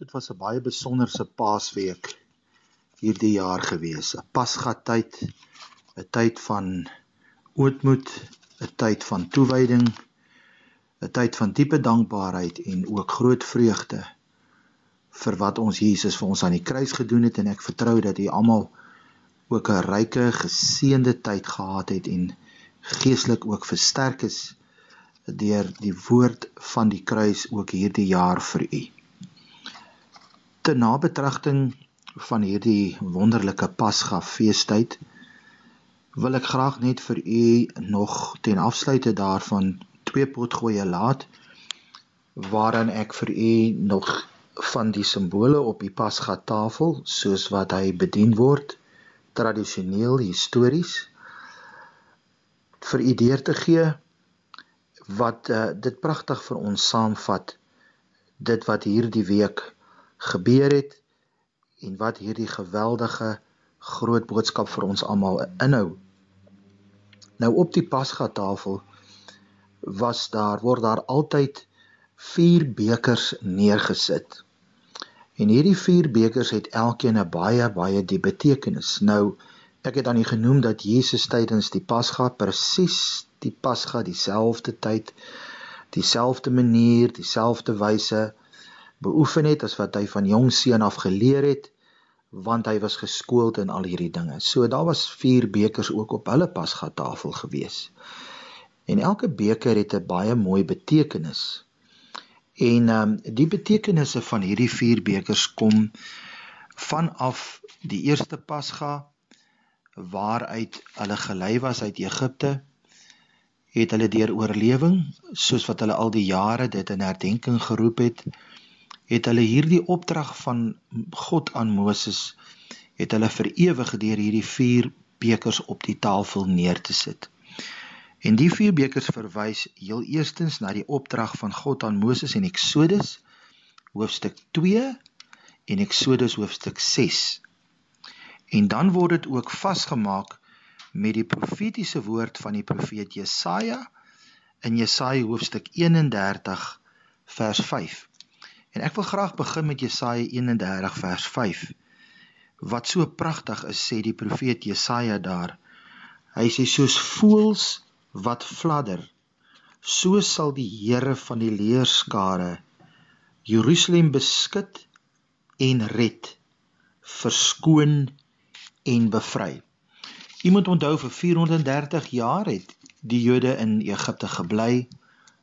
Dit was 'n baie besonderse Paasweek hierdie jaar gewees. 'n Pasga tyd, 'n tyd van ootmoed, 'n tyd van toewyding, 'n tyd van diepe dankbaarheid en ook groot vreugde vir wat ons Jesus vir ons aan die kruis gedoen het en ek vertrou dat u almal ook 'n ryke geseënde tyd gehad het en geestelik ook versterk is deur die woord van die kruis ook hierdie jaar vir u te nabetragting van hierdie wonderlike Pasga feestyd wil ek graag net vir u nog ten afsluite daarvan twee potgoeie laat waarin ek vir u nog van die simbole op die Pasga tafel soos wat hy bedien word tradisioneel histories vir u deur te gee wat uh, dit pragtig vir ons saamvat dit wat hierdie week gebeur het en wat hierdie geweldige groot boodskap vir ons almal inhou. Nou op die Pasga tafel was daar word daar altyd vier bekers neergesit. En hierdie vier bekers het elkeen 'n baie baie diep betekenis. Nou ek het aan u genoem dat Jesus tydens die Pasga presies die Pasga dieselfde tyd, dieselfde manier, dieselfde wyse beoefen het as wat hy van jong seun af geleer het want hy was geskoold in al hierdie dinge. So daar was vier bekers ook op hulle pasgatafel gewees. En elke beker het 'n baie mooi betekenis. En ehm um, die betekenisse van hierdie vier bekers kom vanaf die eerste pasga waaruit hulle gelei was uit Egipte het hulle deur oorlewing soos wat hulle al die jare dit in herdenking geroep het het hulle hierdie opdrag van God aan Moses het hulle vir ewig deur hierdie vier bekers op die tafel neer te sit. En die vier bekers verwys heel eerstens na die opdrag van God aan Moses in Eksodus hoofstuk 2 en Eksodus hoofstuk 6. En dan word dit ook vasgemaak met die profetiese woord van die profeet Jesaja in Jesaja hoofstuk 31 vers 5. En ek wil graag begin met Jesaja 31 vers 5. Wat so pragtig is, sê die profeet Jesaja daar. Hy sê soos voëls wat fladder, so sal die Here van die leerskare Jerusalem beskud en red, verskoon en bevry. Iemand onthou vir 430 jaar het die Jode in Egipte gebly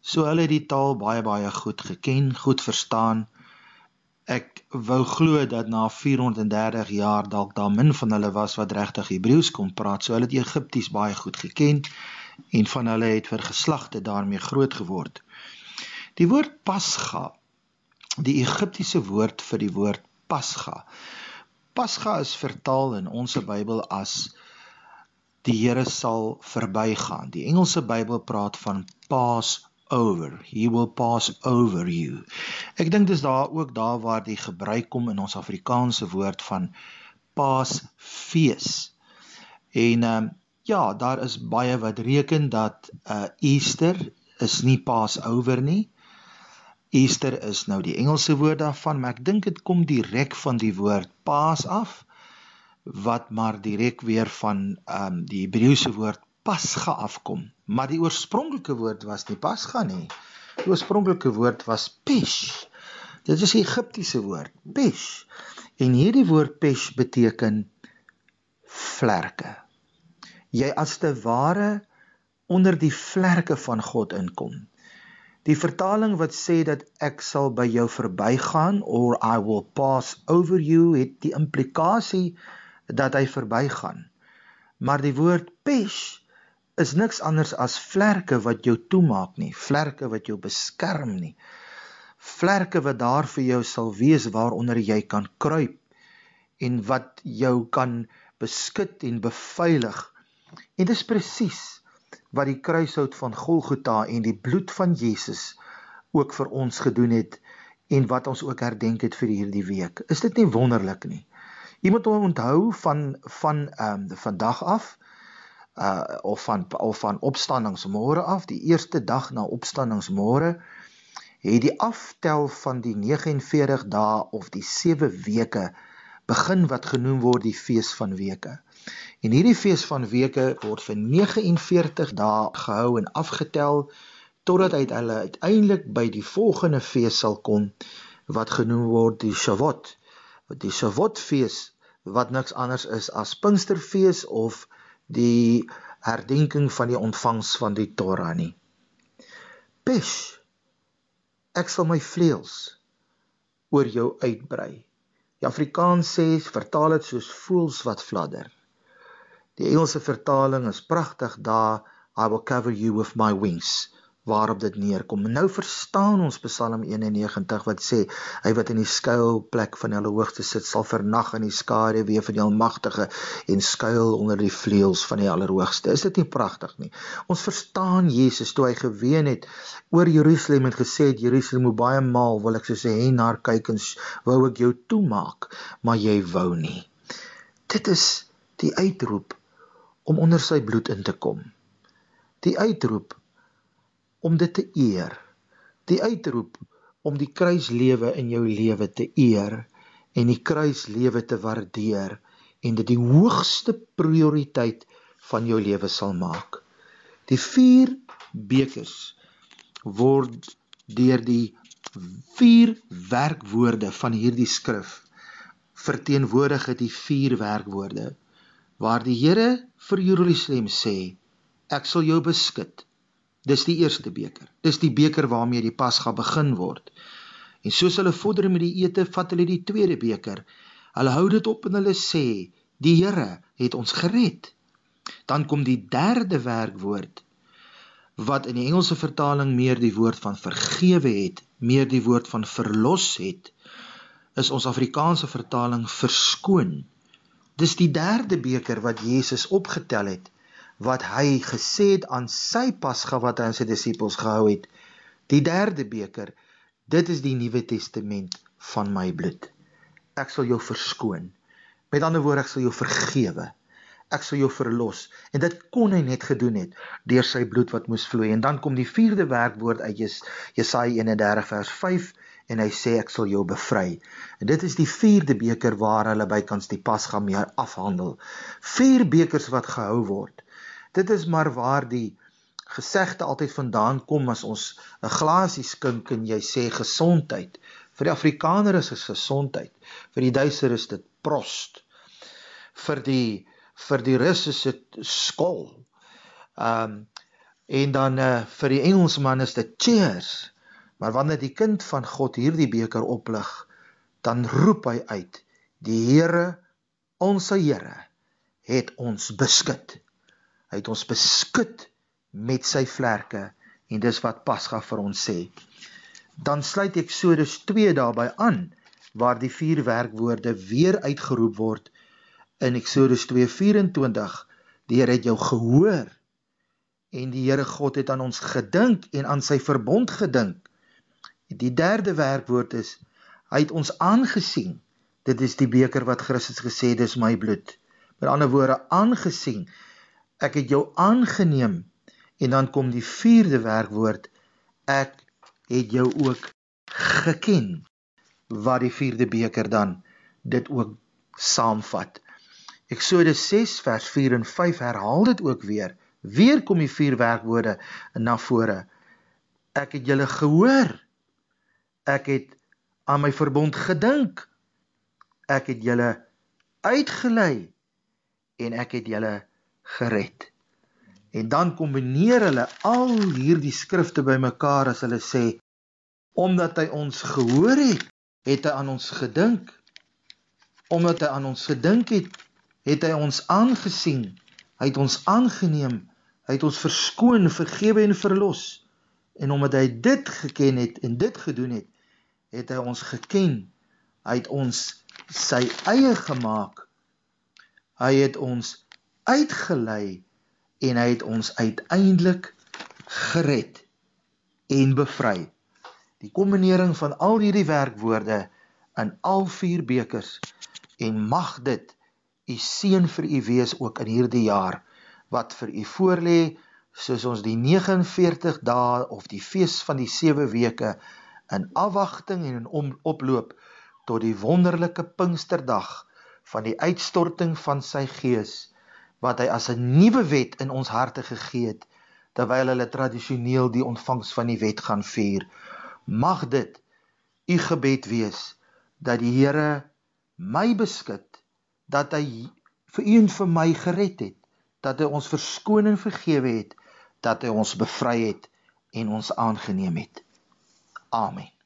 So hulle het die taal baie baie goed geken, goed verstaan. Ek wou glo dat na 430 jaar dalk daar min van hulle was wat regtig Hebreëus kon praat. So hulle het Egipties baie goed geken en van hulle het vir geslagte daarmee groot geword. Die woord Pasga, die Egiptiese woord vir die woord Pasga. Pasga is vertaal in ons Bybel as die Here sal verbygaan. Die Engelse Bybel praat van Paas over. He will pass over you. Ek dink dis daar ook daar waar die gebruik kom in ons Afrikaanse woord van Paasfees. En ehm um, ja, daar is baie wat reken dat uh Easter is nie Passover nie. Easter is nou die Engelse woord daarvan, maar ek dink dit kom direk van die woord Paas af wat maar direk weer van ehm um, die Hebreëse woord Pasga afkom, maar die oorspronklike woord was nie Pasga nie. Die oorspronklike woord was Pesh. Dit is 'n Egiptiese woord, Pesh. En hierdie woord Pesh beteken vlerke. Jy as te ware onder die vlerke van God inkom. Die vertaling wat sê dat ek sal by jou verbygaan or I will pass over you het die implikasie dat hy verbygaan. Maar die woord pesh is niks anders as vlerke wat jou toemaak nie, vlerke wat jou beskerm nie. Vlerke wat daar vir jou sal wees waaronder jy kan kruip en wat jou kan beskud en beveilig. En dis presies wat die kruishout van Golgotha en die bloed van Jesus ook vir ons gedoen het en wat ons ook herdenk het vir hierdie week. Is dit nie wonderlik nie? Iemand onthou van van ehm um, vandag af uh of van of van opstandingsmôre af, die eerste dag na opstandingsmôre het die aftel van die 49 dae of die 7 weke begin wat genoem word die fees van weke. En hierdie fees van weke word vir 49 dae gehou en afgetel totdat uit hulle uiteindelik by die volgende fees sal kom wat genoem word die Shavuot. Wat die Shavuot fees wat niks anders is as Pinksterfees of die herdenking van die ontvangs van die Torah nie. Pesh ek sal my vleuels oor jou uitbrei. Die Afrikaans sê vertaal dit soos voels wat fladder. Die Engelse vertaling is pragtig daar I will cover you with my wings waarop dit neerkom. Nou verstaan ons Psalm 91 wat sê hy wat in die skuilplek van die Allerhoogste sit sal vernag in die skare weer van die Almagtige en skuil onder die vleuels van die Allerhoogste. Is dit nie pragtig nie? Ons verstaan Jesus toe hy geween het oor Jerusalem en gesê het Jerusalem moet baie maal wil ek soos 'n hen naar kyk en wou ek jou toemaak, maar jy wou nie. Dit is die uitroep om onder sy bloed in te kom. Die uitroep om dit te eer. Die uitroep om die kruislewe in jou lewe te eer en die kruislewe te waardeer en dit die hoogste prioriteit van jou lewe sal maak. Die vier bekers word deur die vier werkwoorde van hierdie skrif verteenwoordig het die vier werkwoorde waar die Here vir Jerusalem sê ek sal jou beskud Dis die eerste beker. Dis die beker waarmee die Pasga begin word. En soos hulle vorder met die ete, vat hulle die tweede beker. Hulle hou dit op en hulle sê: "Die Here het ons gered." Dan kom die derde werkwoord wat in die Engelse vertaling meer die woord van vergewe het, meer die woord van verlos het, is ons Afrikaanse vertaling verskoon. Dis die derde beker wat Jesus opgetel het wat hy gesê het aan sy Pasga wat hy aan sy disippels gehou het. Die derde beker, dit is die Nuwe Testament van my bloed. Ek sal jou verskoon. Met ander woorde, ek sal jou vergewe. Ek sal jou verlos. En dit kon hy net gedoen het deur sy bloed wat moes vloei. En dan kom die vierde werkwoord uit Jesaja 31 vers 5 en hy sê ek sal jou bevry. En dit is die vierde beker waar hulle bykans die Pasga mee afhandel. Vier bekers wat gehou word. Dit is maar waar die gesegde altyd vandaan kom as ons 'n glasie skink en jy sê gesondheid. Vir die Afrikaner is dit gesondheid. Vir die Duitser is dit prost. Vir die vir die Rus is dit skol. Ehm um, en dan uh, vir die Engelsman is dit cheers. Maar wanneer die kind van God hierdie beker oplig, dan roep hy uit: Die Here, ons Here, het ons beskud. Hy het ons beskud met sy vlerke en dis wat Pasga vir ons sê. Dan sluit Eksodus 2 daarbey aan waar die vier werkwoorde weer uitgeroep word in Eksodus 2:24. Die Here het jou gehoor en die Here God het aan ons gedink en aan sy verbond gedink. Die derde werkwoord is hy het ons aangesien. Dit is die beker wat Christus gesê dis my bloed. Met ander woorde aangesien ek het jou aangeneem en dan kom die vierde werkwoord ek het jou ook geken. Wat die vierde beker dan dit ook saamvat. Eksodus 6 vers 4 en 5 herhaal dit ook weer. Weer kom die vier werkwoorde na vore. Ek het julle gehoor. Ek het aan my verbond gedink. Ek het julle uitgelei en ek het julle gered. En dan kombineer hulle al hierdie skrifte bymekaar as hulle sê omdat hy ons gehoor het, het hy aan ons gedink. Omdat hy aan ons gedink het, het hy ons aangesien. Hy het ons aangeneem. Hy het ons verskoon, vergewe en verlos. En omdat hy dit geken het en dit gedoen het, het hy ons geken. Hy het ons sy eie gemaak. Hy het ons uitgelei en hy het ons uiteindelik gered en bevry. Die kombinering van al hierdie werkwoorde in al vier bekers en mag dit u seën vir u wees ook in hierdie jaar wat vir u voorlê soos ons die 49 dae of die fees van die 7 weke in afwagting en in om, oploop tot die wonderlike Pinksterdag van die uitstorting van sy gees wat hy as 'n nuwe wet in ons harte gegee het terwyl hulle tradisioneel die ontvangs van die wet gaan vier. Mag dit u gebed wees dat die Here my beskik dat hy vir u en vir my gered het, dat hy ons verskoning vergewe het, dat hy ons bevry het en ons aangeneem het. Amen.